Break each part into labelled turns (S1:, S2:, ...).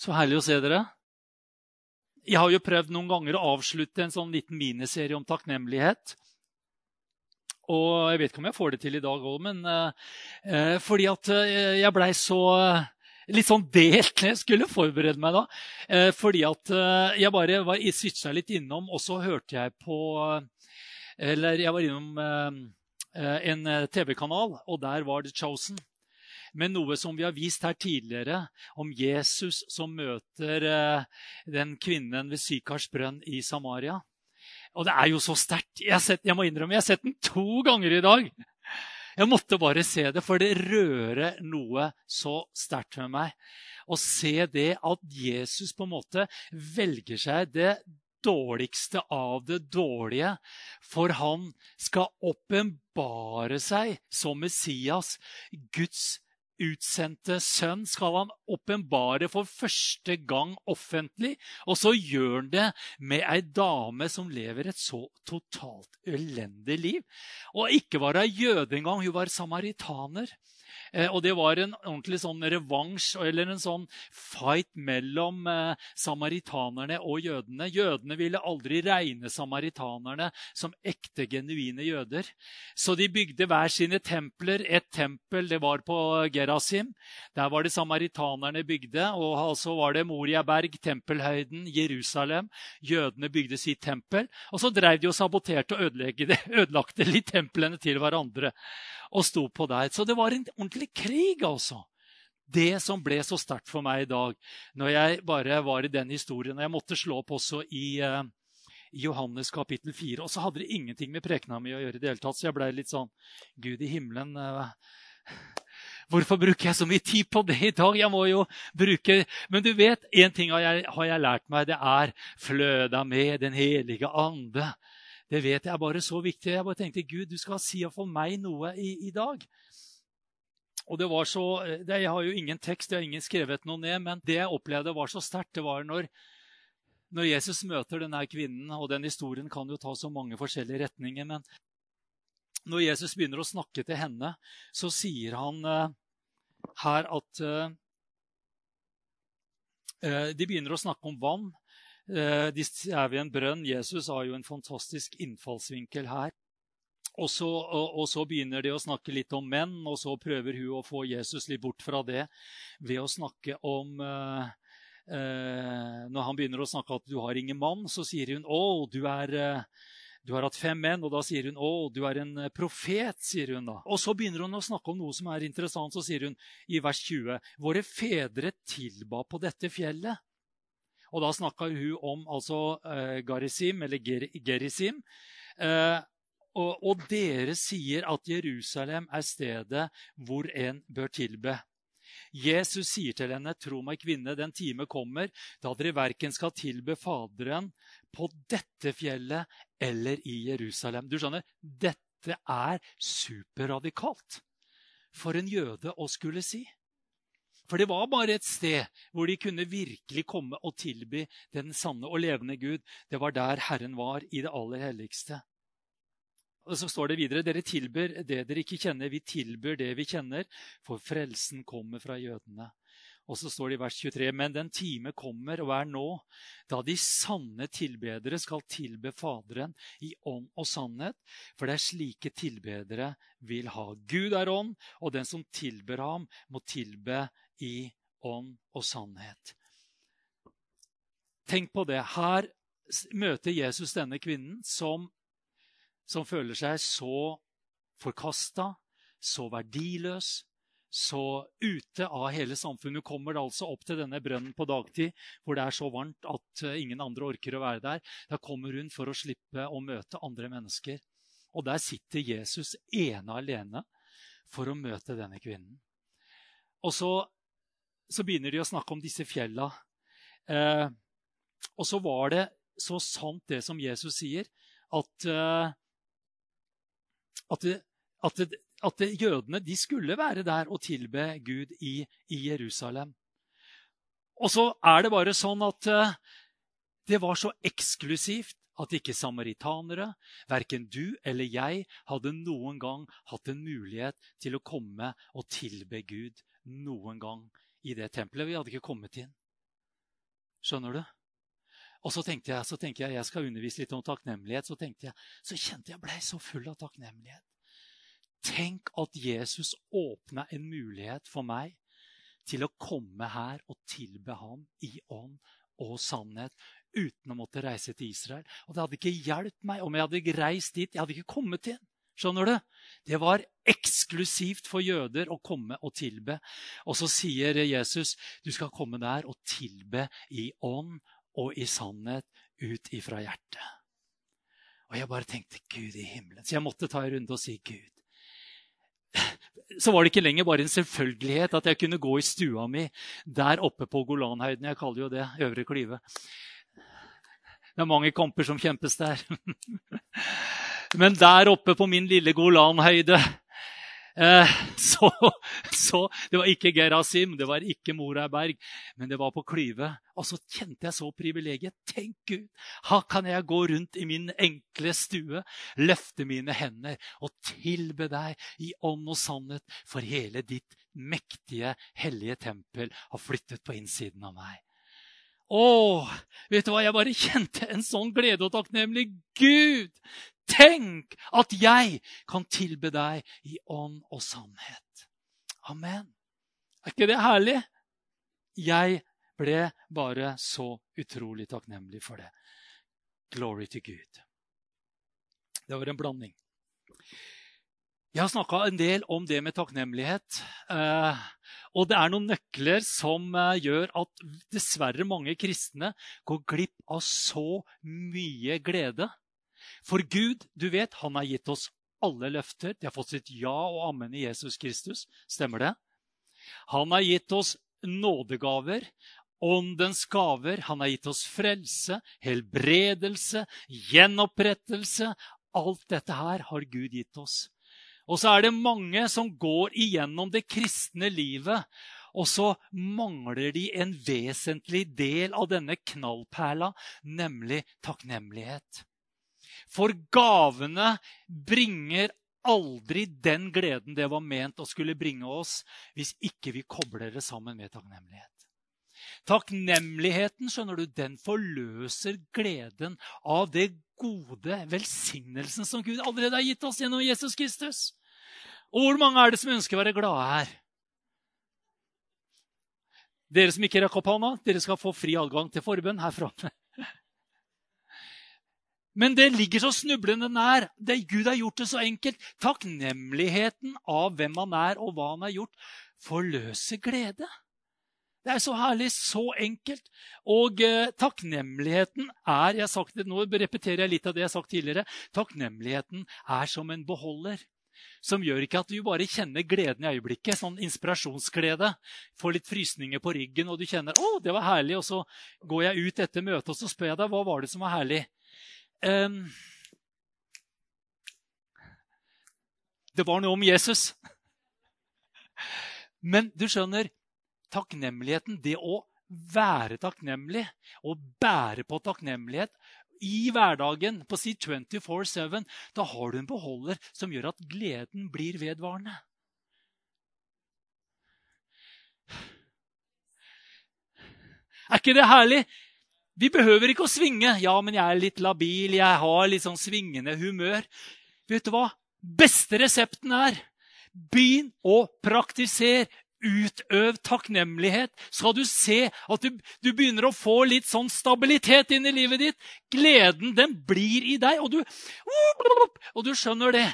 S1: Så herlig å se dere. Jeg har jo prøvd noen ganger å avslutte en sånn liten miniserie om takknemlighet. Og jeg vet ikke om jeg får det til i dag òg, men eh, fordi at eh, jeg blei så litt sånn delt når jeg skulle forberede meg da. Eh, fordi at eh, jeg bare var switcha litt innom, og så hørte jeg på Eller jeg var innom eh, en TV-kanal, og der var The Chosen med noe som vi har vist her tidligere, om Jesus som møter eh, den kvinnen ved Sykars brønn i Samaria. Og det er jo så sterkt. Jeg, jeg, må innrømme, jeg har sett den to ganger i dag. Jeg måtte bare se det, for det rører noe så sterkt med meg. Å se det at Jesus på en måte velger seg det dårligste av det dårlige. For han skal åpenbare seg som Messias, Guds utsendte sønn skal han åpenbare for første gang offentlig. Og så gjør han det med ei dame som lever et så totalt elendig liv. Og ikke var hun jøde engang, hun var samaritaner. Eh, og det var en ordentlig sånn revansj eller en sånn fight mellom eh, samaritanerne og jødene. Jødene ville aldri regne samaritanerne som ekte, genuine jøder. Så de bygde hver sine templer. Et tempel det var på Gerasim. Der var det samaritanerne bygde. Og så var det Moriaberg, tempelhøyden, Jerusalem. Jødene bygde sitt tempel. Og så drev de og saboterte og ødelagte litt templene til hverandre og sto på der. Så det var en ordentlig krig, altså. Det som ble så sterkt for meg i dag, når jeg bare var i den historien og Jeg måtte slå opp også i, uh, Johannes kapittel 4. Og så hadde det ingenting med prekena mi å gjøre. i det hele tatt, Så jeg ble litt sånn Gud i himmelen uh, Hvorfor bruker jeg så mye tid på det i dag? Jeg må jo bruke Men du vet, én ting har jeg, har jeg, lært meg. Det er fløda med Den hellige ande. Det vet jeg er bare så viktig. Jeg bare tenkte Gud, du skal si for meg noe i, i dag. Og det var så, det, Jeg har jo ingen tekst, jeg har ingen skrevet noe ned, men det jeg opplevde var så sterkt, det var når, når Jesus møter denne kvinnen, og den historien kan jo ta så mange forskjellige retninger, men når Jesus begynner å snakke til henne, så sier han uh, her at uh, De begynner å snakke om vann. Eh, de er ved en brønn. Jesus har jo en fantastisk innfallsvinkel her. Og så, og, og så, begynner de å snakke litt om menn, og så prøver hun å få Jesus litt bort fra det ved å snakke om uh, uh, Når han begynner å snakke at 'du har ingen mann', så sier hun 'Å, du, er, uh, du har hatt fem menn', og da sier hun 'Å, du er en profet'. sier hun da. Og så begynner hun å snakke om noe som er interessant. Så sier hun i vers 20 'Våre fedre tilba på dette fjellet'. Og da snakka hun om altså uh, Garisim, eller Ger Gerisim. Uh, og, og, dere sier at Jerusalem er stedet hvor en bør tilbe. Jesus sier til henne, tro meg, kvinne, den time kommer da dere verken skal tilbe Faderen på dette fjellet eller i Jerusalem. Du skjønner, dette er superradikalt for en jøde å skulle si. For det var bare et sted hvor de kunne virkelig komme og tilby den sanne og levende Gud. Det var der Herren var, i det aller helligste. Og Så står det videre dere tilbyr det dere ikke kjenner. Vi tilbyr det vi kjenner, for frelsen kommer fra jødene. Og så står det i vers 23.: Men den time kommer og er nå, da de sanne tilbedere skal tilbe Faderen i ånd og sannhet. For det er slike tilbedere vil ha. Gud er ånd, og den som tilber ham, må tilbe i ånd og sannhet. Tenk på det. Her møter Jesus denne kvinnen som, som føler seg så forkasta, så verdiløs, så ute av hele samfunnet. Hun kommer altså opp til denne brønnen på dagtid hvor det er så varmt at eh, ingen andre orker å være der. Da kommer hun for å slippe å møte andre mennesker. Og der sitter Jesus ene alene for å møte denne kvinnen. Og så så begynner de å snakke om disse fjella. Eh, og så var det så sant det som Jesus sier, at, eh, at, at, at jødene de skulle være der og tilbe Gud i, i, Jerusalem. Og så er det bare sånn at eh, det var så eksklusivt at ikke samaritanere, verken du eller jeg, hadde noen gang hatt en mulighet til å komme og tilbe Gud noen gang i det tempelet. Vi hadde ikke kommet inn. Skjønner du? Og så tenkte jeg så tenkte jeg, jeg skal undervise litt om takknemlighet. Så tenkte jeg, så kjente jeg blei så full av takknemlighet. Tenk at Jesus åpna en mulighet for meg til å komme her og tilbe ham i ånd og sannhet uten å måtte reise til Israel. Og det hadde ikke hjulpet meg om jeg hadde reist dit. Jeg hadde ikke kommet inn. Skjønner du? Det var eksklusivt for jøder å komme og tilbe. Og så sier Jesus du skal komme der og tilbe i ånd og i sannhet ut ifra hjertet. Og jeg bare tenkte Gud i himmelen. Så jeg måtte ta en runde og si Gud. Så var det ikke lenger bare en selvfølgelighet at jeg kunne gå i stua mi der oppe på Golanhøyden. Jeg kaller jo det Øvre Klyve. Det er mange kamper som kjempes der. Men der oppe på min lille Golanhøyde Eh, så, så, Det var ikke Gerasim, det var ikke Moraberg, men det var på Klyve. Og så kjente jeg så privilegiet. Tenk, Gud, her kan jeg gå rundt i min enkle stue, løfte mine hender og tilbe deg i ånd og sannhet, for hele ditt mektige, hellige tempel har flyttet på innsiden av meg. Å, vet du hva? Jeg bare kjente en sånn glede og takknemlig. Gud, tenk at jeg kan tilbe deg i ånd og sannhet. Amen. Er ikke det herlig? Jeg ble bare så utrolig takknemlig for det. Glory to Gud. Det var en blanding. Jeg har snakka en del om det med takknemlighet. Eh, og det er noen nøkler som eh, gjør at dessverre mange kristne går glipp av så mye glede. For Gud, du vet, han har gitt oss alle løfter. De har fått sitt ja og amen i Jesus Kristus. Stemmer det? Han har gitt oss nådegaver, åndens gaver. Han har gitt oss frelse, helbredelse, gjenopprettelse. Alt dette her har Gud gitt oss. Og så er det mange som går igjennom det kristne livet, og så mangler de en vesentlig del av denne knallperla, nemlig takknemlighet. For gavene bringer aldri den gleden det var ment å skulle bringe oss, hvis ikke vi kobler det sammen med takknemlighet. Takknemligheten skjønner du, den forløser gleden av det gode velsignelsen som Gud allerede har gitt oss gjennom Jesus Kristus. Og hvor mange er det som ønsker å være glade her? Dere som ikke rakk opp hånda, dere skal få fri adgang til forbønn her framme. Men det ligger så snublende nær. Det Gud har gjort det så enkelt. Takknemligheten av hvem han er, og hva han har gjort, forløser glede. Det er så herlig, så enkelt. Og eh, takknemligheten er jeg har sagt det, Nå repeterer jeg litt av det jeg har sagt tidligere. Takknemligheten er som en beholder som gjør ikke at du bare kjenner gleden i øyeblikket. Sånn inspirasjonsglede. Får litt frysninger på ryggen, og du kjenner 'Å, det var herlig'. Og så går jeg ut etter møtet og så spør jeg deg hva var det som var herlig. Um, det var noe om Jesus. Men du skjønner, takknemligheten, det å være takknemlig og bære på takknemlighet, i hverdagen på si 24-7, da har du en beholder som gjør at gleden blir vedvarende. Er ikke det herlig? Vi behøver ikke å svinge. Ja, men jeg er litt labil, jeg har litt sånn svingende humør. Vet du hva? Beste resepten er begynn å praktisere Utøv takknemlighet. Skal du se at du, du, begynner å få litt sånn stabilitet inn i livet ditt. Gleden, den blir i deg. Og du, og du skjønner det.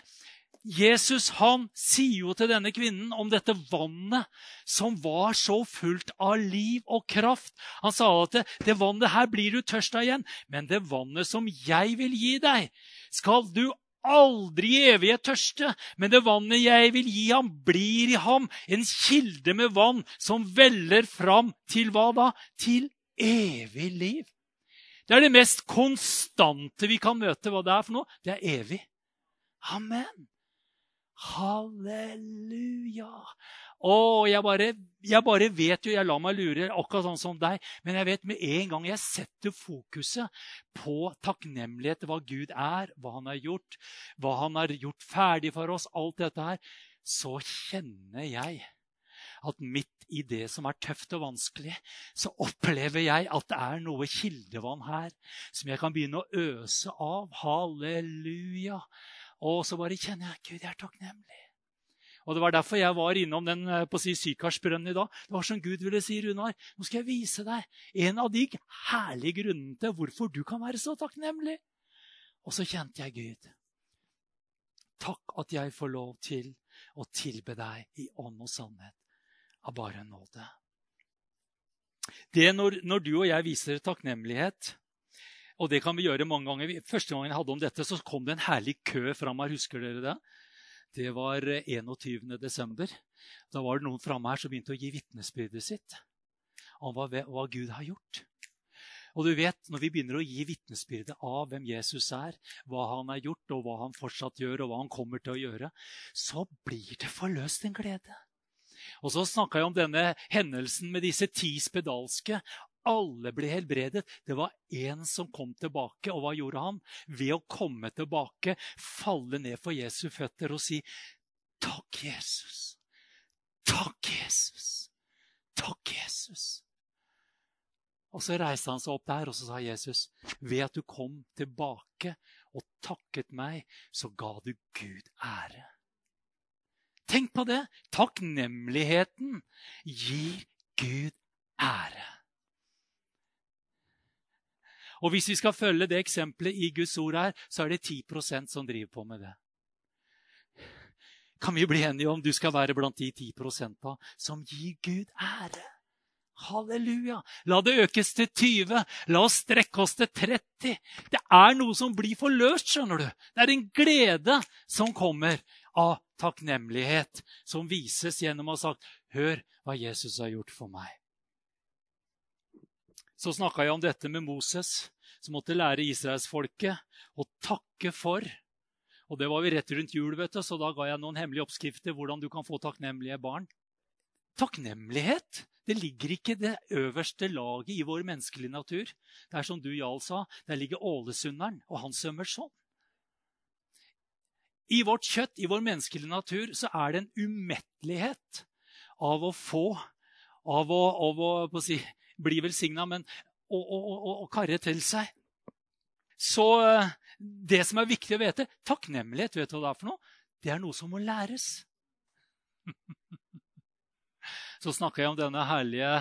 S1: Jesus han sier jo til denne kvinnen om dette vannet som var så fullt av liv og kraft. Han sa at det, det vannet her blir du tørst av igjen, men det vannet som jeg vil gi deg, skal du aldri i evighet tørste, men det vannet jeg vil gi ham, blir i ham en kilde med vann som veller fram til hva da? Til evig liv. Det er det mest konstante vi kan møte. Hva det er for noe? Det er evig. Amen. Halleluja. Å, jeg bare, jeg bare vet jo Jeg lar meg lure, akkurat sånn som deg. Men jeg vet med en gang jeg setter fokuset på takknemlighet, hva Gud er, hva han har gjort, hva han har gjort ferdig for oss, alt dette her, så kjenner jeg at midt i det som er tøft og vanskelig, så opplever jeg at det er noe kildevann her som jeg kan begynne å øse av. Halleluja. Og så bare kjenner jeg Gud, jeg er takknemlig. Og Det var derfor jeg var innom den eh, på å si, Sykarsbrønnen i dag. Det var som Gud ville si, Runar, nå skal jeg vise deg en av de herlige grunnene til hvorfor du kan være så takknemlig. Og så kjente jeg Gud. Takk at jeg får lov til å tilbe deg i ånd og sannhet av bare nåde. Det når, når du og jeg viser takknemlighet, og det kan vi gjøre mange ganger Første gangen jeg hadde om dette, så kom det en herlig kø fram her. Husker dere det? Det var 21. Eh, desember. Da var det noen framme her som begynte å gi vitnesbyrdet sitt om hva, hva Gud har gjort. Og du vet, Når vi begynner å gi vitnesbyrde av hvem Jesus er, hva han har gjort, og hva han fortsatt gjør, og hva han kommer til å gjøre, så blir det forløst en glede. Og så snakka jeg om denne hendelsen med disse ti spedalske. Alle ble helbredet. Det var én som kom tilbake. Og hva gjorde han? Ved å komme tilbake, falle ned for Jesu føtter og si, 'Takk, Jesus. Takk, Jesus. Takk, Jesus.' Og så reiste han seg opp der, og så sa Jesus, ved at du kom tilbake og takket meg, så ga du Gud ære. Tenk på det! Takknemligheten gir Gud ære. Og hvis vi skal følge det eksempelet i Guds ord her, så er det 10% som driver på med det. Kan vi bli enige om du skal være blant de 10% som gir Gud ære? Halleluja! La det økes til 20. La oss strekke oss til 30. Det er noe som blir forløst, skjønner du. Det er en glede som kommer av takknemlighet, som vises gjennom å ha sagt 'Hør hva Jesus har gjort for meg'. Så snakka jeg om dette med Moses, som måtte lære israelsfolket å takke for. Og Det var vi rett rundt jul, vet du, så da ga jeg noen hemmelige oppskrifter hvordan du kan få takknemlige barn. Takknemlighet det ligger ikke det øverste laget i vår menneskelige natur. Det er som du, Jarl, sa, der ligger ålesunderen, og han sømmer sånn. I vårt kjøtt, i vår menneskelige natur, så er det en umettelighet av å få, av å, av å si, bli velsigna, men å, å, å karre til seg. Så eh, det som er viktig å vite Takknemlighet, vet du hva det er for noe? Det er noe som må læres. så snakka jeg om denne herlige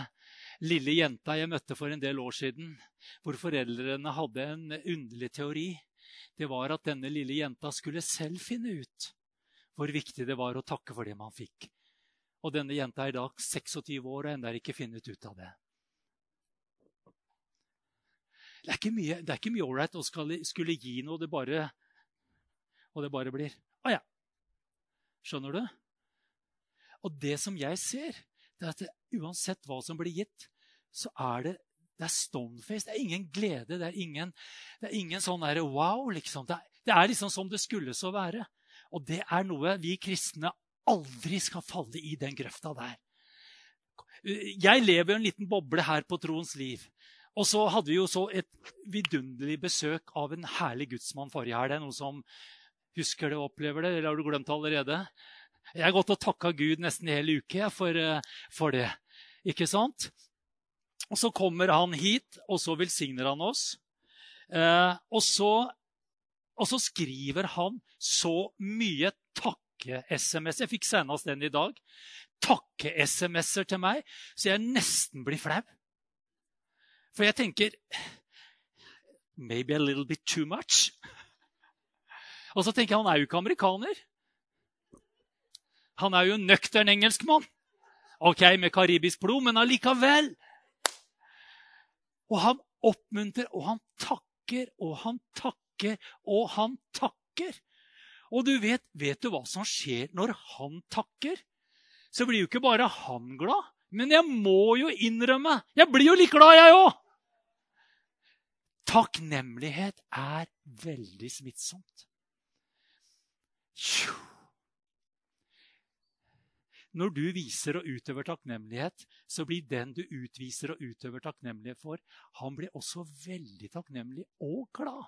S1: lille jenta jeg møtte for en del år siden, hvor foreldrene hadde en underlig teori. Det var at denne lille jenta skulle selv finne ut hvor viktig det var å takke for det man fikk. Og denne jenta er i dag 26 år og ennå ikke funnet ut av det. Det er ikke mye, det er ikke mye ålreit å skulle gi noe, det bare, og det bare blir Å ja. Skjønner du? Og det som jeg ser, det er at uansett hva som blir gitt, så er det det er stoneface. Det er ingen glede. Det er ingen, det er ingen sånn der, wow, liksom. Det er, det er, liksom som det skulle så være. Og det er noe vi kristne aldri skal falle i den grøfta der. Jeg lever i en liten boble her på troens liv. Og så hadde vi jo så et vidunderlig besøk av en herlig gudsmann forrige helg. Noen som husker det og opplever det, eller har du glemt det allerede? Jeg har gått og takka Gud nesten hele uke for, eh, for det. Ikke sant? Og så kommer han hit, og så velsigner han oss. Eh, og, så, og, så, skriver han så mye takke-SMS. Jeg fikk senest den i dag. Takke-SMS-er til meg, så jeg nesten blir flau. For jeg tenker Maybe a little bit too much. Og så tenker jeg han er jo ikke amerikaner. Han er jo en nøktern engelskmann. Ok, med karibisk blod, men allikevel. Og han oppmuntrer, og han takker, og han takker, og han takker. Og du vet, vet du hva som skjer når han takker? Så blir jo ikke bare han glad, men jeg må jo innrømme Jeg blir jo litt glad, jeg òg! Takknemlighet er veldig smittsomt. Når du viser og utøver takknemlighet, så blir den du utviser og utøver takknemlighet for, han blir også veldig takknemlig og glad.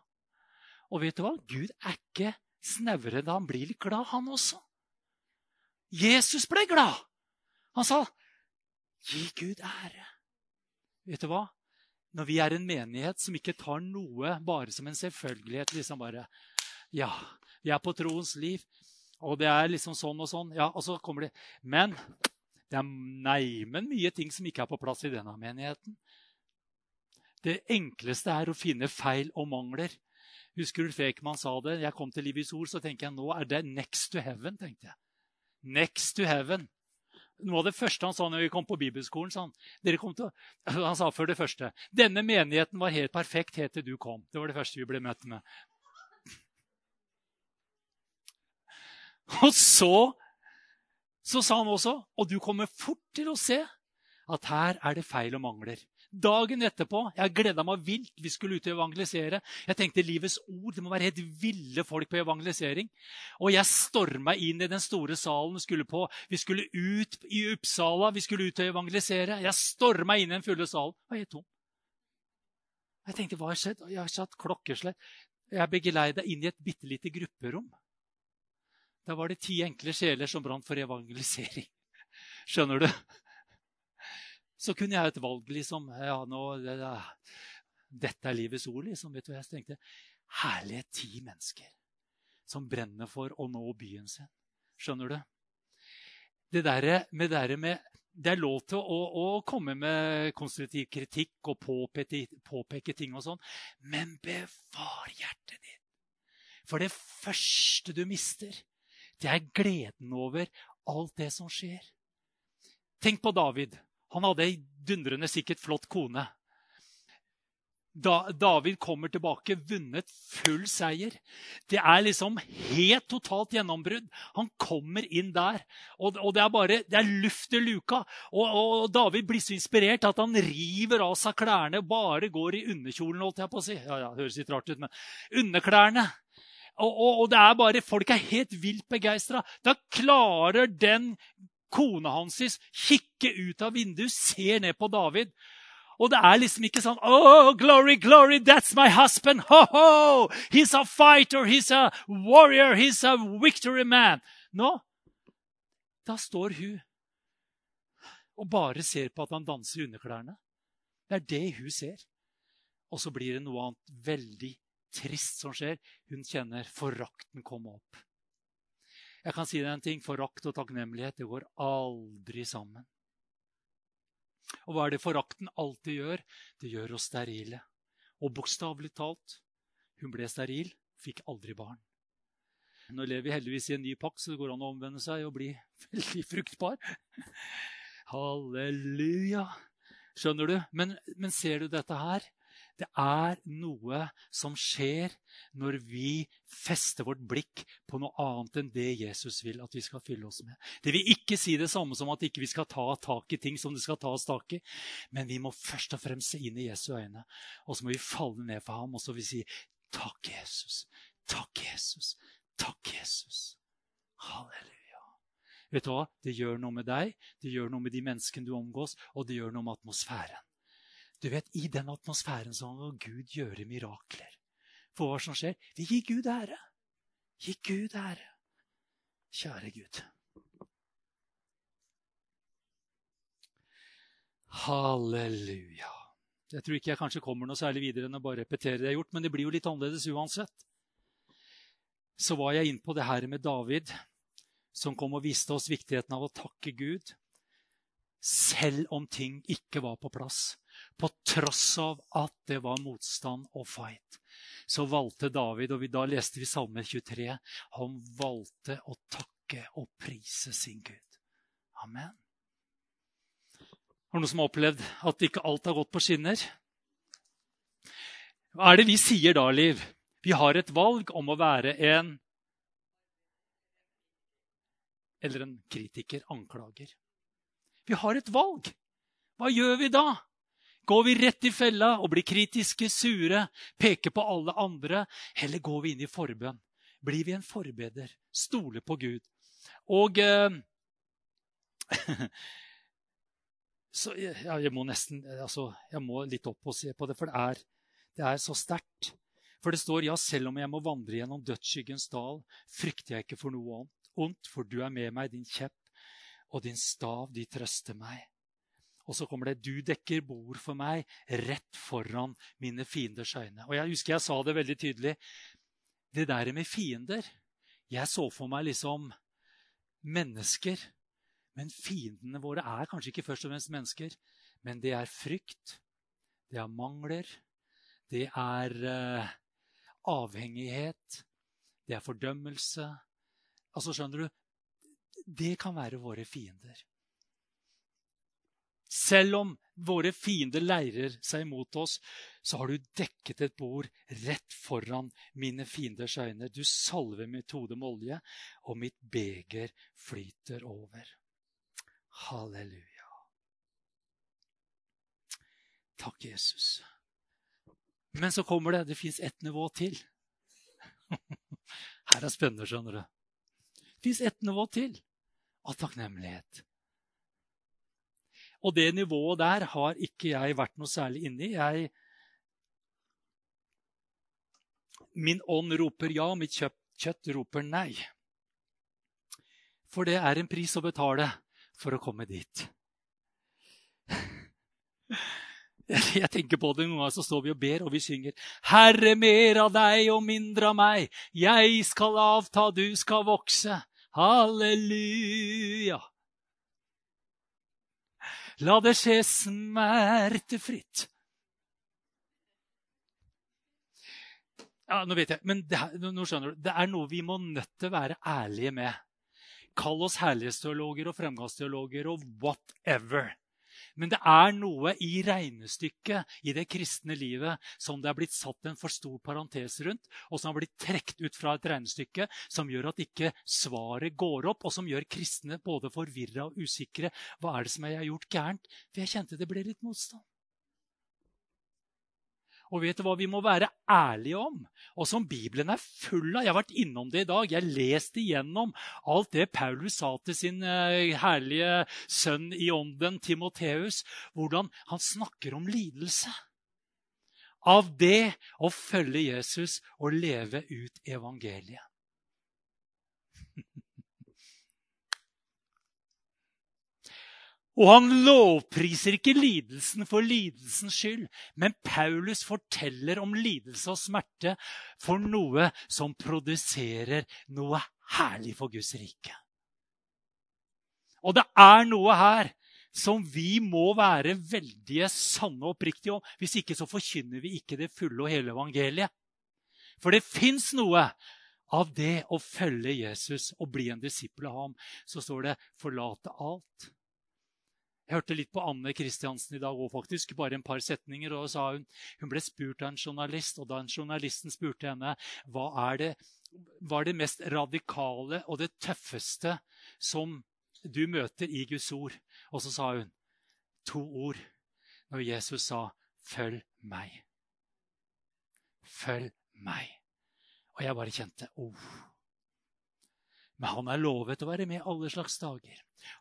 S1: Og vet du hva? Gud er ikke snauere da han blir litt glad, han også. Jesus ble glad. Han sa, Gi Gud ære. Vet du hva? Når vi er en menighet som ikke tar noe bare som en selvfølgelighet liksom bare, Ja, vi er på troens liv, og det er liksom sånn og sånn. ja, og så kommer det, Men det er neimen mye ting som ikke er på plass i denne menigheten. Det enkleste er å finne feil og mangler. Husker du Fekman sa det? Jeg kom til Livets ord, så tenker jeg nå er det next to heaven. tenkte jeg. Next to heaven. Noe av det første han sa når vi kom på bibelskolen, sa han, til, han sa før det første Denne menigheten var helt perfekt helt til du kom. Det var det første vi ble møtt med. Og så, så sa han også Og du kommer fort til å se at her er det feil og mangler. Dagen etterpå jeg gleda meg vilt. Vi skulle ut og evangelisere. Jeg tenkte livets ord. Det må være helt ville folk på evangelisering. Og jeg storma inn i den store salen vi skulle på. Vi skulle ut i Uppsala. Vi skulle ut og evangelisere. Jeg storma inn i den fulle salen. Det var helt tom. Jeg tenkte, hva har skjedd? Jeg har satt klokkeslett. Jeg ble geleida inn i et bitte lite grupperom. Da var det ti enkle sjeler som brant for evangelisering. Skjønner du? Så kunne jeg ha et valg. liksom, ja, nå, det, Dette er livets ord, liksom. vet du hva Jeg tenkte herlige ti mennesker som brenner for å nå byen sin. Skjønner du? Det der med, der med det er lov til å, å, komme med konstruktiv kritikk og påpeke, påpeke ting og sånn, men bevar hjertet ditt. For det første du mister, det er gleden over alt det som skjer. Tenk på David. Han hadde ei dundrende sikkert flott kone. Da David kommer tilbake, vunnet full seier. Det er liksom helt totalt gjennombrudd. Han kommer inn der, og, og det er bare det er luft i luka. Og, og, David blir så inspirert at han river av seg klærne bare går i underkjolen. holdt jeg på å si. Ja, ja, høres litt rart ut, men underklærne. Og, og, og, det er bare, Folk er helt vilt begeistra. Da klarer den kona hans kikker ut av vinduet, ser ned på David. Og det er liksom ikke sånn Oh, glory, glory, that's my husband! Ho, ho! He's a fighter, he's a warrior, he's a victory man. Nå, da står hun og bare ser på at han danser i underklærne. Det er det hun ser. Og så blir det noe annet veldig trist som skjer. Hun kjenner forakten komme opp. Jeg kan si deg en ting. Forakt og takknemlighet det går aldri sammen. Og hva er det forakten alltid gjør? Det gjør oss sterile. Og bokstavelig talt hun ble steril, fikk aldri barn. Nå lever vi heldigvis i en ny pakt, så det går an å omvende seg og bli veldig fruktbar. Halleluja! Skjønner du? Men, men ser du dette her? Det er noe som skjer når vi fester vårt blikk på noe annet enn det Jesus vil at vi skal fylle oss med. Det vil ikke si det samme som at ikke vi ikke skal ta tak i ting som det skal tas tak i. Men vi må først og fremst se inn i Jesu øyne, og så må vi falle ned for ham og så vil vi si takk, Jesus. Takk, Jesus. Takk, Jesus. Halleluja. Vet du hva? Det gjør noe med deg, det gjør noe med de menneskene du omgås, og det gjør noe med atmosfæren. Du vet, I den atmosfæren så må Gud gjøre mirakler. For hva som skjer? Vi gir Gud ære. Gi Gud ære. Kjære Gud. Halleluja. Jeg tror ikke jeg kanskje kommer noe særlig videre enn å bare repetere det jeg har gjort, men det blir jo litt annerledes uansett. Så var jeg inne på det her med David, som kom og viste oss viktigheten av å takke Gud, selv om ting ikke var på plass. På tross av at det var motstand og fight, så valgte David, og da leste vi Salme 23, han valgte å takke og prise sin Gud. Amen. Har noen som har opplevd at ikke alt har gått på skinner? Hva er det vi sier da, Liv? Vi har et valg om å være en Eller en kritiker, anklager. Vi har et valg. Hva gjør vi da? Går vi rett i fella og blir kritiske, sure, peker på alle andre? Eller går vi inn i forbønn? Blir vi en forbeder? Stole på Gud? Og eh, så, ja, jeg må nesten altså, jeg må litt opp og se på det, for det er, det er så sterkt. For det står ja, selv om jeg må vandre gjennom dødsskyggens dal, frykter jeg ikke for noe ondt, for du er med meg, din kjepp og din stav, de trøster meg. Og så kommer det 'Du dekker bord for meg rett foran mine fienders øyne'. Og Jeg husker jeg sa det veldig tydelig. Det der med fiender Jeg så for meg liksom mennesker. Men fiendene våre er kanskje ikke først og fremst mennesker. Men det er frykt, det er mangler, det er uh, avhengighet, det er fordømmelse. Altså, skjønner du? Det kan være våre fiender. Selv om våre fiender leirer seg mot oss, så har du dekket et bord rett foran mine fienders øyne. Du salver mitt hode med olje, og mitt beger flyter over. Halleluja. Takk, Jesus. Men så kommer det. Det fins ett nivå til. Her er spennende, skjønner du. Det fins ett nivå til av takknemlighet. Og det nivået der har ikke jeg vært noe særlig inni. Jeg, min ånd roper ja, mitt kjøtt, kjøtt roper nei. For det er en pris å betale for å komme dit. Jeg tenker på det Noen ganger så står vi og ber, og vi synger Herre, mer av deg og mindre av meg. Jeg skal avta, du skal vokse. Halleluja. La det skje smertefritt. Ja, nå vet jeg, men det, nå skjønner du, det er noe vi må nødt til å være ærlige med. Kall oss herlighetsteologer og fremgangsteologer og whatever. Men det er noe i regnestykket i det kristne livet som det er blitt satt en for stor parentes rundt, og som har blitt trukket ut fra et regnestykke, som gjør at ikke svaret går opp, og som gjør kristne både forvirra og usikre. Hva er det som jeg har gjort gærent? For jeg kjente det ble litt motstand. Og vet du hva vi må være ærlige om? Og som Bibelen er full av. Jeg har vært innom det i dag. Jeg leste igjennom alt det Paulus sa til sin eh, herlige sønn i ånden, Timoteus. Hvordan han snakker om lidelse. Av det å følge Jesus og leve ut evangeliet. Og han lovpriser ikke lidelsen for lidelsens skyld, men Paulus forteller om lidelse og smerte for noe som produserer noe herlig for Guds rike. Og det er noe her som vi må være veldig sanne og oppriktige om. Hvis ikke så forkynner vi ikke det fulle og hele evangeliet. For det fins noe av det å følge Jesus og bli en disippel av ham. Så står det 'forlate alt'. Jeg hørte litt på Anne Kristiansen i dag òg, faktisk. Bare en par setninger. og sa Hun hun ble spurt av en journalist, og da en journalisten spurte henne hva er det, var det mest radikale og det tøffeste som du møter i Guds ord. Og så sa hun to ord når Jesus sa 'følg meg'. Følg meg. Og jeg bare kjente oh. Men han er lovet å være med alle slags dager.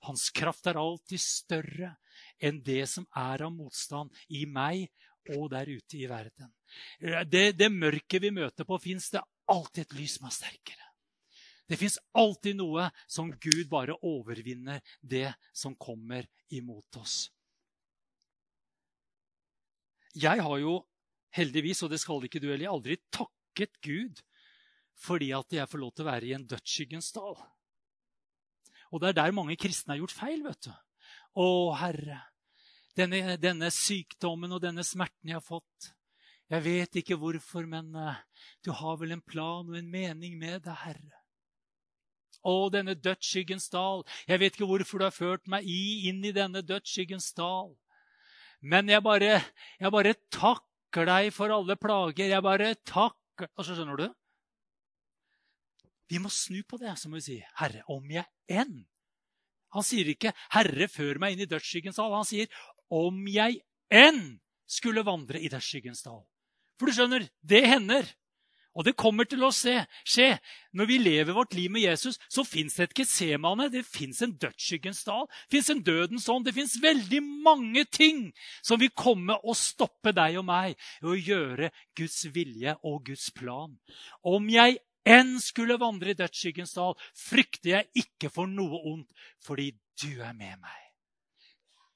S1: Hans kraft er alltid større enn det som er av motstand i meg og der ute i verden. Det, det mørket vi møter på, fins det alltid et lys som er sterkere. Det fins alltid noe som Gud bare overvinner det som kommer imot oss. Jeg har jo heldigvis, og det skal ikke du heller, aldri takket Gud fordi at jeg får lov til å være i en dødsskyggens dal. Og det er der mange kristne har gjort feil. vet du. Å, Herre, denne, denne sykdommen og denne smerten jeg har fått Jeg vet ikke hvorfor, men uh, du har vel en plan og en mening med det, Herre. Å, denne dødsskyggens dal. Jeg vet ikke hvorfor du har ført meg i, inn i denne dødsskyggens dal. Men jeg bare, jeg bare takker deg for alle plager. Jeg bare takker Og så skjønner du? Vi må snu på det, så må vi si, Herre, om jeg enn Han sier ikke 'Herre, før meg inn i dødsskyggens dal'. Han sier 'om jeg enn skulle vandre i dødsskyggens dal'. For du skjønner, det hender. Og det kommer til å skje. Når vi lever vårt liv med Jesus, så fins det et Getsemane. Det fins en dødsskyggens dal. Det fins en dødens ånd. Det fins veldig mange ting som vil komme og stoppe deg og meg i å gjøre Guds vilje og Guds plan. Om jeg enn skulle vandre i dødsskyggens dal, frykter jeg ikke for noe ondt, fordi du er med meg.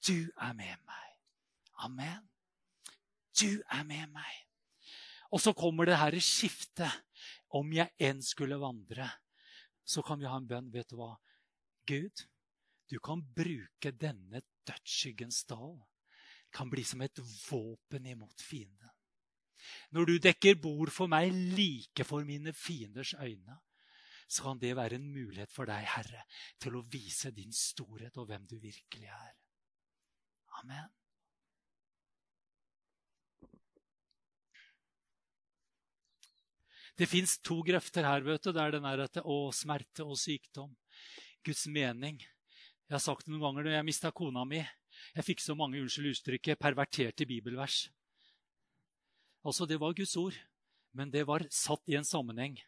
S1: Du er med meg. Amen. Du er med meg. Og så kommer det her skiftet. Om jeg enn skulle vandre, så kan vi ha en bønn. Vet du hva? Gud, du kan bruke denne dødsskyggens dal. Kan bli som et våpen imot fienden. Når du dekker bord for meg like for mine fienders øyne, så kan det være en mulighet for deg, Herre, til å vise din storhet og hvem du virkelig er. Amen. Det fins to grøfter her. vet du. Det er den der at å, smerte og sykdom. Guds mening. Jeg har sagt det noen ganger når jeg mista kona mi. Jeg fikk så mange unnskyld uttrykket perverterte bibelvers. Altså, Det var Guds ord, men det var satt i en sammenheng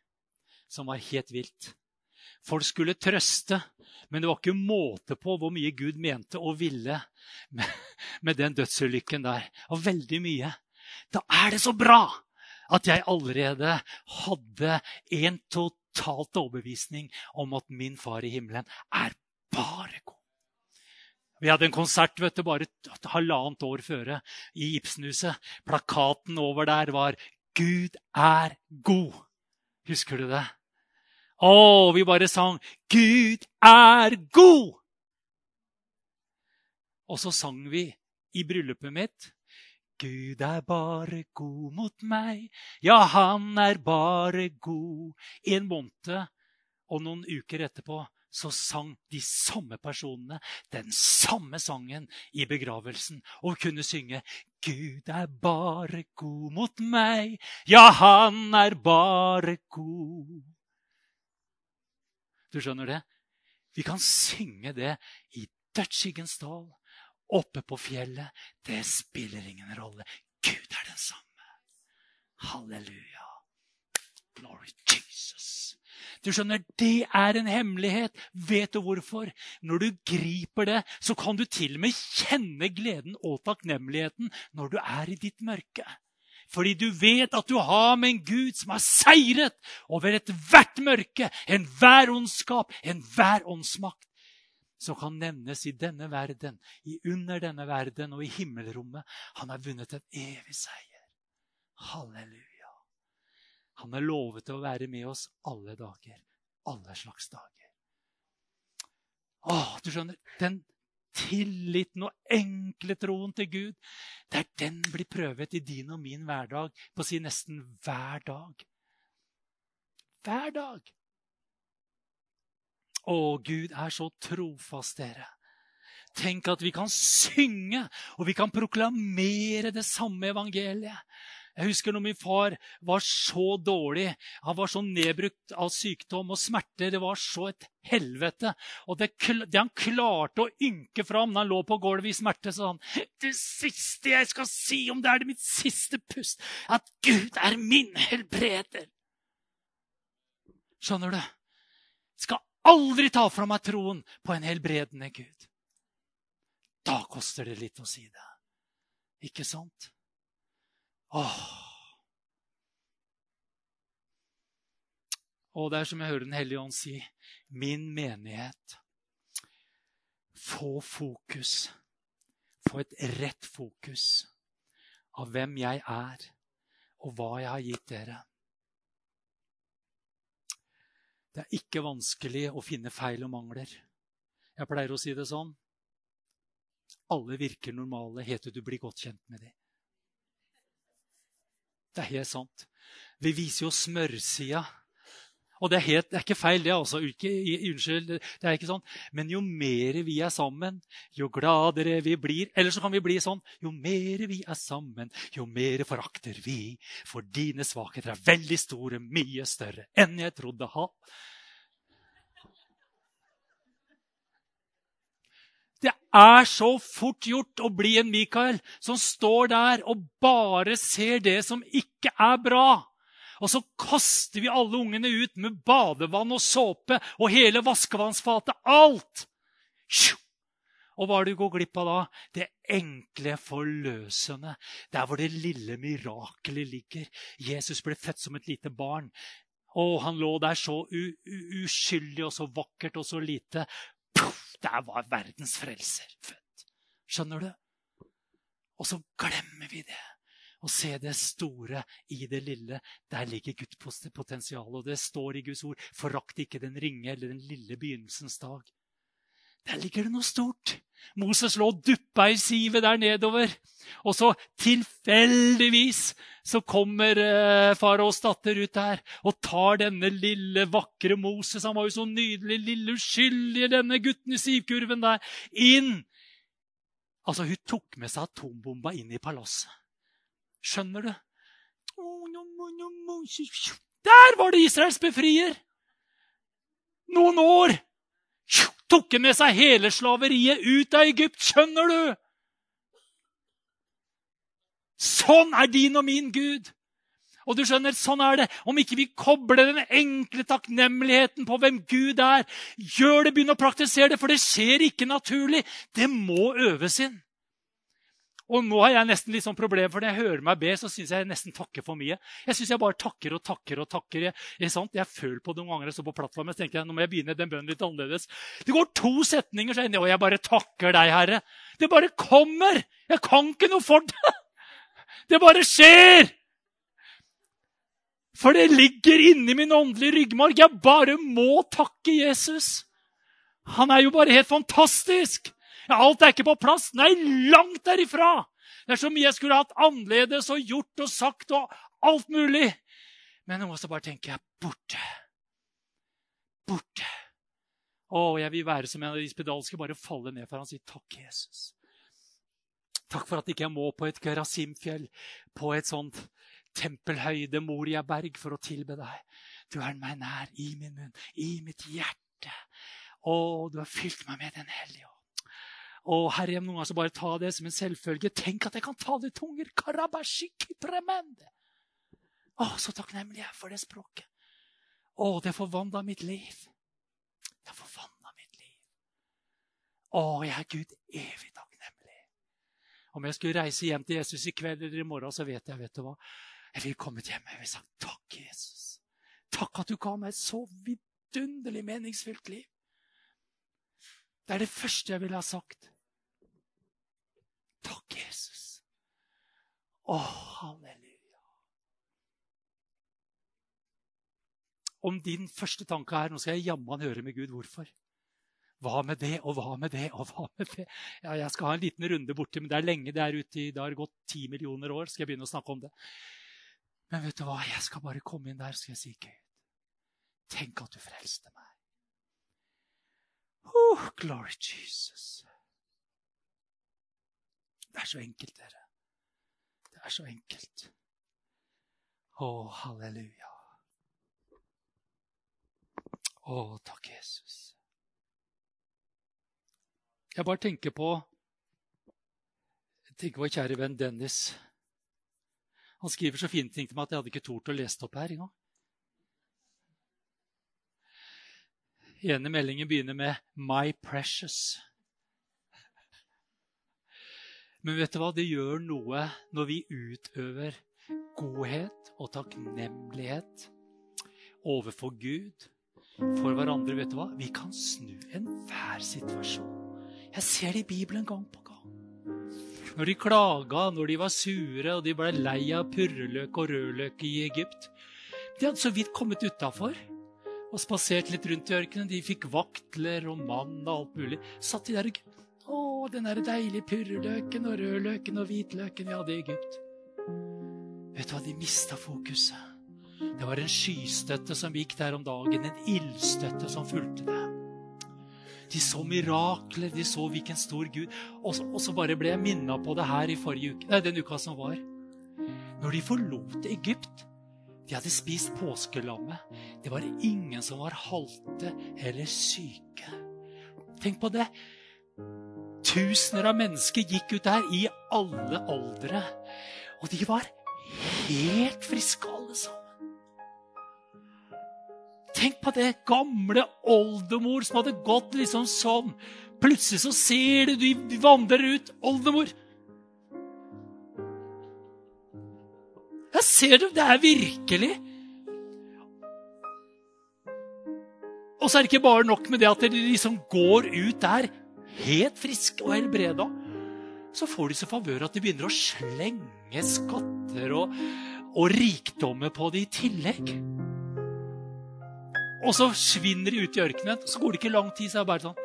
S1: som var helt vilt. Folk skulle trøste, men det var ikke måte på hvor mye Gud mente og ville med, med den dødsulykken der. Og veldig mye. Da er det så bra at jeg allerede hadde en totalt overbevisning om at min far i himmelen er bare god. Vi hadde en konsert vet du, bare et halvannet år føre i Ibsenhuset. Plakaten over der var 'Gud er god'. Husker du det? Å, vi bare sang 'Gud er god'. Og så sang vi i bryllupet mitt Gud er bare god mot meg, ja, han er bare god. En måned og noen uker etterpå så sang de samme personene den samme sangen i begravelsen og kunne synge Gud er bare god mot meg, ja, han er bare god. Du skjønner det? Vi kan synge det i dødsskyggens dal oppe på fjellet, det spiller ingen rolle. Gud er den samme. Halleluja. Glory Jesus. Du skjønner, Det er en hemmelighet. Vet du hvorfor? Når du griper det, så kan du til og med kjenne gleden og takknemligheten når du er i ditt mørke. Fordi du vet at du har med en Gud som har seiret over ethvert mørke, enhver ondskap, enhver åndsmakt som kan nevnes i denne verden, i under denne verden og i himmelrommet. Han har vunnet en evig seier. Halleluja. Han har lovet å være med oss alle dager. Alle slags dager. Åh, du skjønner, den tilliten og enkle troen til Gud, der den blir prøvet i din og min hverdag på å si nesten hver dag. Hver dag. Å, Gud er så trofast, dere. Tenk at vi kan synge og vi kan proklamere det samme evangeliet. Jeg husker når min far var så dårlig. Han var så nedbrukt av sykdom og smerte. Det var så et helvete. Og det, det han klarte å ynke fram når han lå på gulvet i smerte, sa han Det siste jeg skal si, om det er det mitt siste pust, at Gud er min helbreder. Skjønner du? Jeg Skal aldri ta fra meg troen på en helbredende Gud. Da koster det litt å si det. Ikke sant? Åh. Og det er som jeg hører Den hellige ånd si, min menighet. Få fokus. Få et rett fokus av hvem jeg er, og hva jeg har gitt dere. Det er ikke vanskelig å finne feil og mangler. Jeg pleier å si det sånn. Alle virker normale til du blir godt kjent med dem. Det er helt sant. Vi viser jo smørsida. Og det er, helt, det er ikke feil, det. altså. Ikke, unnskyld, det er ikke sånn. Men jo mer vi er sammen, jo gladere vi blir. Eller så kan vi bli sånn Jo mer vi er sammen, jo mer forakter vi. For dine svakheter er veldig store, mye større enn jeg trodde. Ha. Det er så fort gjort å bli en Mikael som står der og bare ser det som ikke er bra. Og så kaster vi alle ungene ut med badevann og såpe og hele vaskevannsfatet. Alt! Og hva er det du går glipp av da? Det enkle, forløsende. Der hvor det lille mirakelet ligger. Jesus ble født som et lite barn. Og han lå der så uskyldig og så vakkert og så lite. Der var verdens frelser født. Skjønner du? Og så glemmer vi det. Å se det store i det lille. Der ligger Guds potensial. Og det står i Guds ord forakt ikke den ringe eller den lille begynnelsens dag. Der ligger det noe stort. Moses lå og duppa i sivet der nedover. Og så tilfeldigvis så kommer eh, faraos datter ut der og tar denne lille, vakre Moses. Han var jo så nydelig, lille uskyldige, denne gutten i sivkurven der, inn. Altså, hun tok med seg atombomba inn i palasset. Skjønner du? Der var det Israels befrier! Noen år tok med seg hele slaveriet ut av Egypt. Skjønner du? Sånn er din og min Gud. Og du skjønner, sånn er det. Om ikke vi kobler den enkle takknemligheten på hvem Gud er, gjør det, begynn å praktisere det, for det skjer ikke naturlig. Det må øves inn. Og nå har jeg nesten litt sånn problem, for når jeg hører meg be, så syns jeg nesten takker for mye. Jeg syns jeg bare takker og takker og takker. Jeg, sant? jeg føler på det noen ganger jeg står på plattformen, så tenker jeg nå må jeg begynne den bønnen litt annerledes. Det går to setninger, så jeg, og jeg bare takker deg, Herre. Det bare kommer! Jeg kan ikke noe for det! Det bare skjer! For det ligger inni min åndelige ryggmarg. Jeg bare må takke Jesus. Han er jo bare helt fantastisk. Alt er ikke på plass. Nei, langt derifra! Det er så mye jeg skulle hatt annerledes og gjort og sagt og alt mulig. Men nå så bare tenker jeg borte. Borte. Å, jeg vil være som en av de spedalske, bare falle ned for han og si takk, Jesus. Takk for at ikke jeg må på et Gerasimfjell, på et sånt tempelhøyde Moriaberg, for å tilbe deg. Du er meg nær i min munn, i mitt hjerte. Å, du har fylt meg med Den hellige. Og Herre, noen ganger så bare ta det som en selvfølge. Tenk at jeg kan ta det tunger! Å, så takknemlig jeg er for det språket. Å, det forvandla mitt liv. Det forvandla mitt liv. Å, jeg er Gud evig takknemlig. Om jeg skulle reise hjem til Jesus i kveld eller i morgen, så vet jeg vet du hva, jeg ville kommet hjem og sagt takk, Jesus. Takk at du ga meg et så vidunderlig meningsfylt liv. Det er det første jeg ville ha sagt. Takk, Jesus. Å, halleluja. Om din første tanke er nå skal jeg jammen høre med Gud hvorfor. Hva med det, og hva med det, og hva med det? Ja, Jeg skal ha en liten runde borti, men det er lenge det er ute det har gått ti millioner år. skal jeg begynne å snakke om det. Men vet du hva? Jeg skal bare komme inn der skal jeg si Gud, tenk at du frelste meg. Oh, glory Jesus. Det er så enkelt, dere. Det er så enkelt. Å, halleluja. Å, takk, Jesus. Jeg bare tenker på jeg tenker på kjære venn Dennis. Han skriver så fine ting til meg at jeg hadde ikke tort å lese det opp her engang. Ene meldingen begynner med 'My precious'. Men vet du hva? Det gjør noe når vi utøver godhet og takknemlighet overfor Gud, for hverandre. Vet du hva? Vi kan snu enhver situasjon. Jeg ser det i Bibelen gang på gang. Når de klaga, når de var sure og de ble lei av purreløk og rødløk i Egypt. De hadde så vidt kommet utafor og spasert litt rundt i ørkenen. De fikk vaktler og mann og alt mulig. Satt de der og Å, den der deilige purreløken og rødløken og hvitløken vi hadde i Egypt. Vet du hva, de mista fokuset. Det var en skystøtte som gikk der om dagen, en ildstøtte som fulgte dem. De så mirakler, de så hvilken stor Gud Og så, og så bare ble jeg minna på det her i forrige uke, nei, den uka som var. Når de forlot Egypt, de hadde spist påskelammet. Det var ingen som var halte eller syke. Tenk på det. Tusener av mennesker gikk ut der i alle aldre. Og de var helt friske, alle sammen. Tenk på det gamle oldemor som hadde gått liksom sånn. Plutselig så ser du de vandrer ut. Oldemor, Jeg ser det. Det er virkelig. Og så er det ikke bare nok med det at de liksom går ut der helt friske og helbreda. så får de så favør at de begynner å slenge skatter og, og rikdommer på det i tillegg. Og så svinner de ut i ørkenen. Så går det ikke lang tid, så er det bare sånn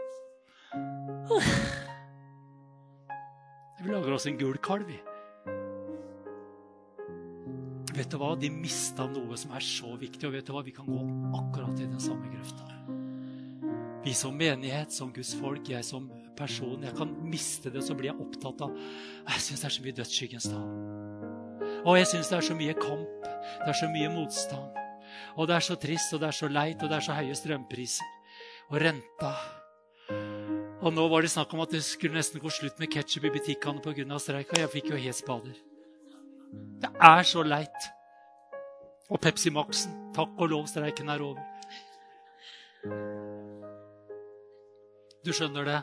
S1: Vi lager oss en gul kalv, vi. Vet du hva? De mista noe som er så viktig, og vet du hva? Vi kan gå akkurat i den samme grøfta. Vi som menighet, som Guds folk, jeg som person, jeg kan miste det, så blir jeg opptatt av Jeg syns det er så mye dødsskyggens dal. Og jeg syns det er så mye kamp, det er så mye motstand. Og det er så trist, og det er så leit, og det er så høye strømpriser. Og renta. Og nå var det snakk om at det skulle nesten gå slutt med ketsjup i butikkene pga. streik, og jeg fikk jo helt spader. Det er så leit. Og Pepsi Max-en. Takk og lov, streiken er over. Du skjønner det?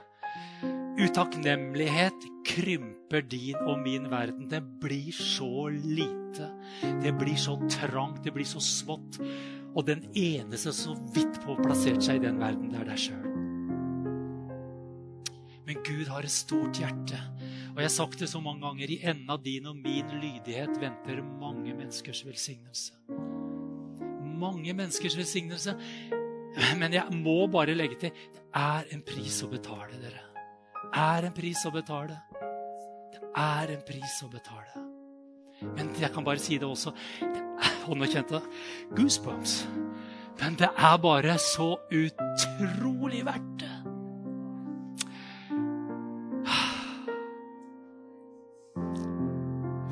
S1: Utakknemlighet krymper din og min verden. Det blir så lite. Det blir så trangt, det blir så smått. Og den eneste som så vidt får plassert seg i den verden, det er deg sjøl. Men Gud har et stort hjerte. Og jeg har sagt det så mange ganger, i enden av din og min lydighet venter mange menneskers velsignelse. Mange menneskers velsignelse. Men jeg må bare legge til det er en pris å betale, dere. Det er en pris å betale. Det er en pris å betale. Men jeg kan bare si det også. Det er, og nå goosebumps. Men det er bare så utrolig verdt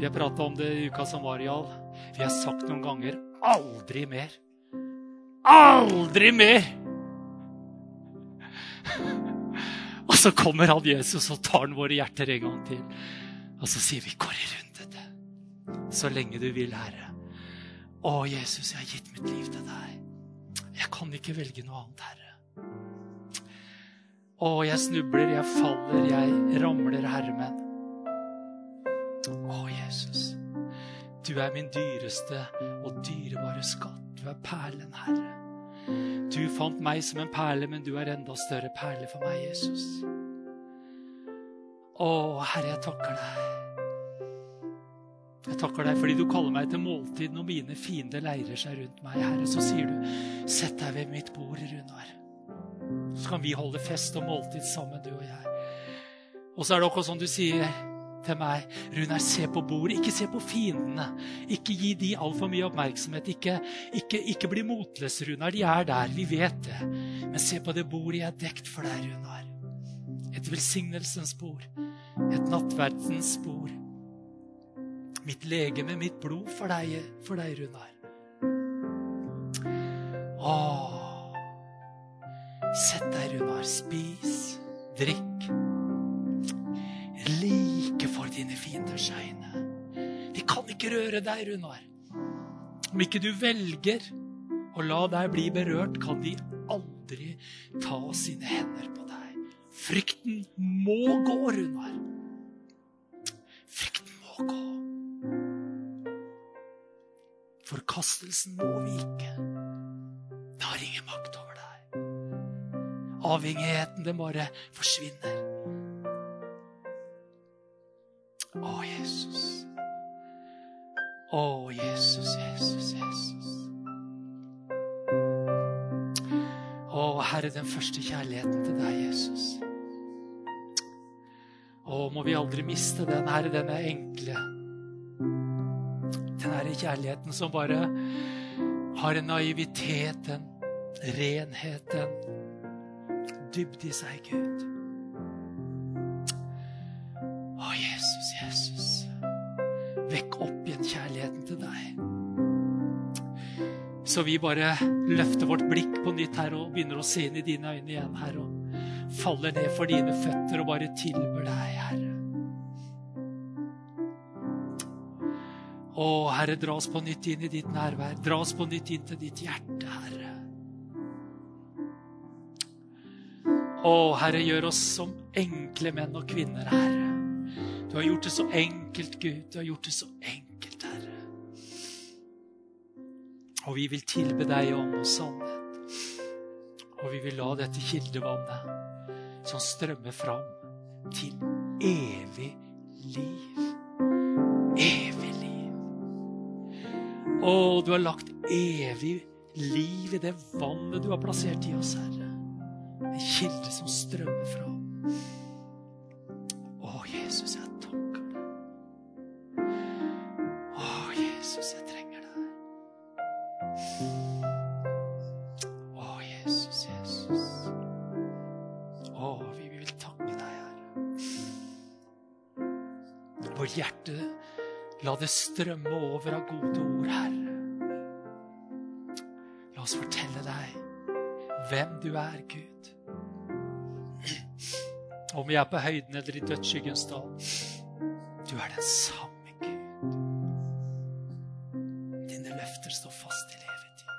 S1: Vi har prata om det i uka som var, Jarl. Vi har sagt noen ganger 'aldri mer'. Aldri mer! Og så kommer han Jesus og tar han våre hjerter en gang til. Og så sier vi 'går i runde det'. Så lenge du vil, Herre. Å, Jesus, jeg har gitt mitt liv til deg. Jeg kan ikke velge noe annet, Herre. Å, jeg snubler, jeg faller, jeg ramler, Herre, men å, Jesus, du er min dyreste og dyrebare skatt. Du er perlen, Herre. Du fant meg som en perle, men du er enda større perle for meg, Jesus. Å, Herre, jeg takker deg. Jeg takker deg fordi du kaller meg til måltid når mine fiender leirer seg rundt meg. Herre, så sier du, sett deg ved mitt bord, Runar. Så kan vi holde fest og måltid sammen, du og jeg. Og så er det akkurat sånn du sier til meg. Runar, se på bordet, ikke se på fiendene. Ikke gi de altfor mye oppmerksomhet. Ikke, ikke, ikke bli motløs, Runar. De er der, vi vet det. Men se på det bordet jeg har dekt for deg, Runar. Et velsignelsens bord. Et nattverdens bord. Mitt legeme, mitt blod for deg, for deg Runar. Åh. Sett deg, Runar. Spis. Drikk for dine fienders øyne. De kan ikke røre deg, Runar. Om ikke du velger å la deg bli berørt, kan de aldri ta sine hender på deg. Frykten må gå, Runar. Frykten må gå. Forkastelsen må vike. Det har ingen makt over deg. Avhengigheten, den bare forsvinner. Å, Jesus. Å, Jesus, Jesus, Jesus. Å, Herre, den første kjærligheten til deg, Jesus. Å, må vi aldri miste den, Herre, den er enkle. Den herre kjærligheten som bare har en naivitet, en renhet, en dybde i seg, Gud. Vekk opp igjen kjærligheten til deg. Så vi bare løfter vårt blikk på nytt her og begynner å se inn i dine øyne igjen, Herre. Og faller ned for dine føtter og bare tilber deg, Herre. Å, Herre, dra oss på nytt inn i ditt nærvær. Dra oss på nytt inn til ditt hjerte, Herre. Å, Herre, gjør oss som enkle menn og kvinner, Herre. Du har gjort det så enkelt, Gud. Du har gjort det så enkelt, Herre. Og vi vil tilbe deg i ånd og sannhet. Og vi vil la dette kildevannet som strømmer fram til evig liv. Evig liv. Å, du har lagt evig liv i det vannet du har plassert i oss, Herre. En kilde som strømmer fra. Det strømme over av gode ord, Herre. La oss fortelle deg hvem du er, Gud. Om vi er på høyden eller i dødsskyggens dal. Du er den samme Gud. Dine løfter står fast i evig tid.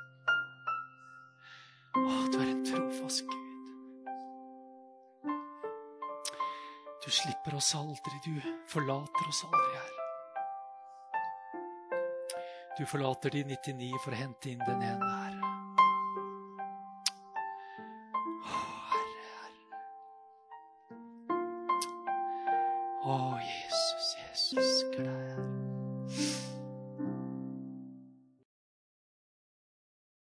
S1: Å, du er en trofast Gud. Du slipper oss aldri, du forlater oss aldri, Herre. Du forlater de 99 for å hente inn den ene,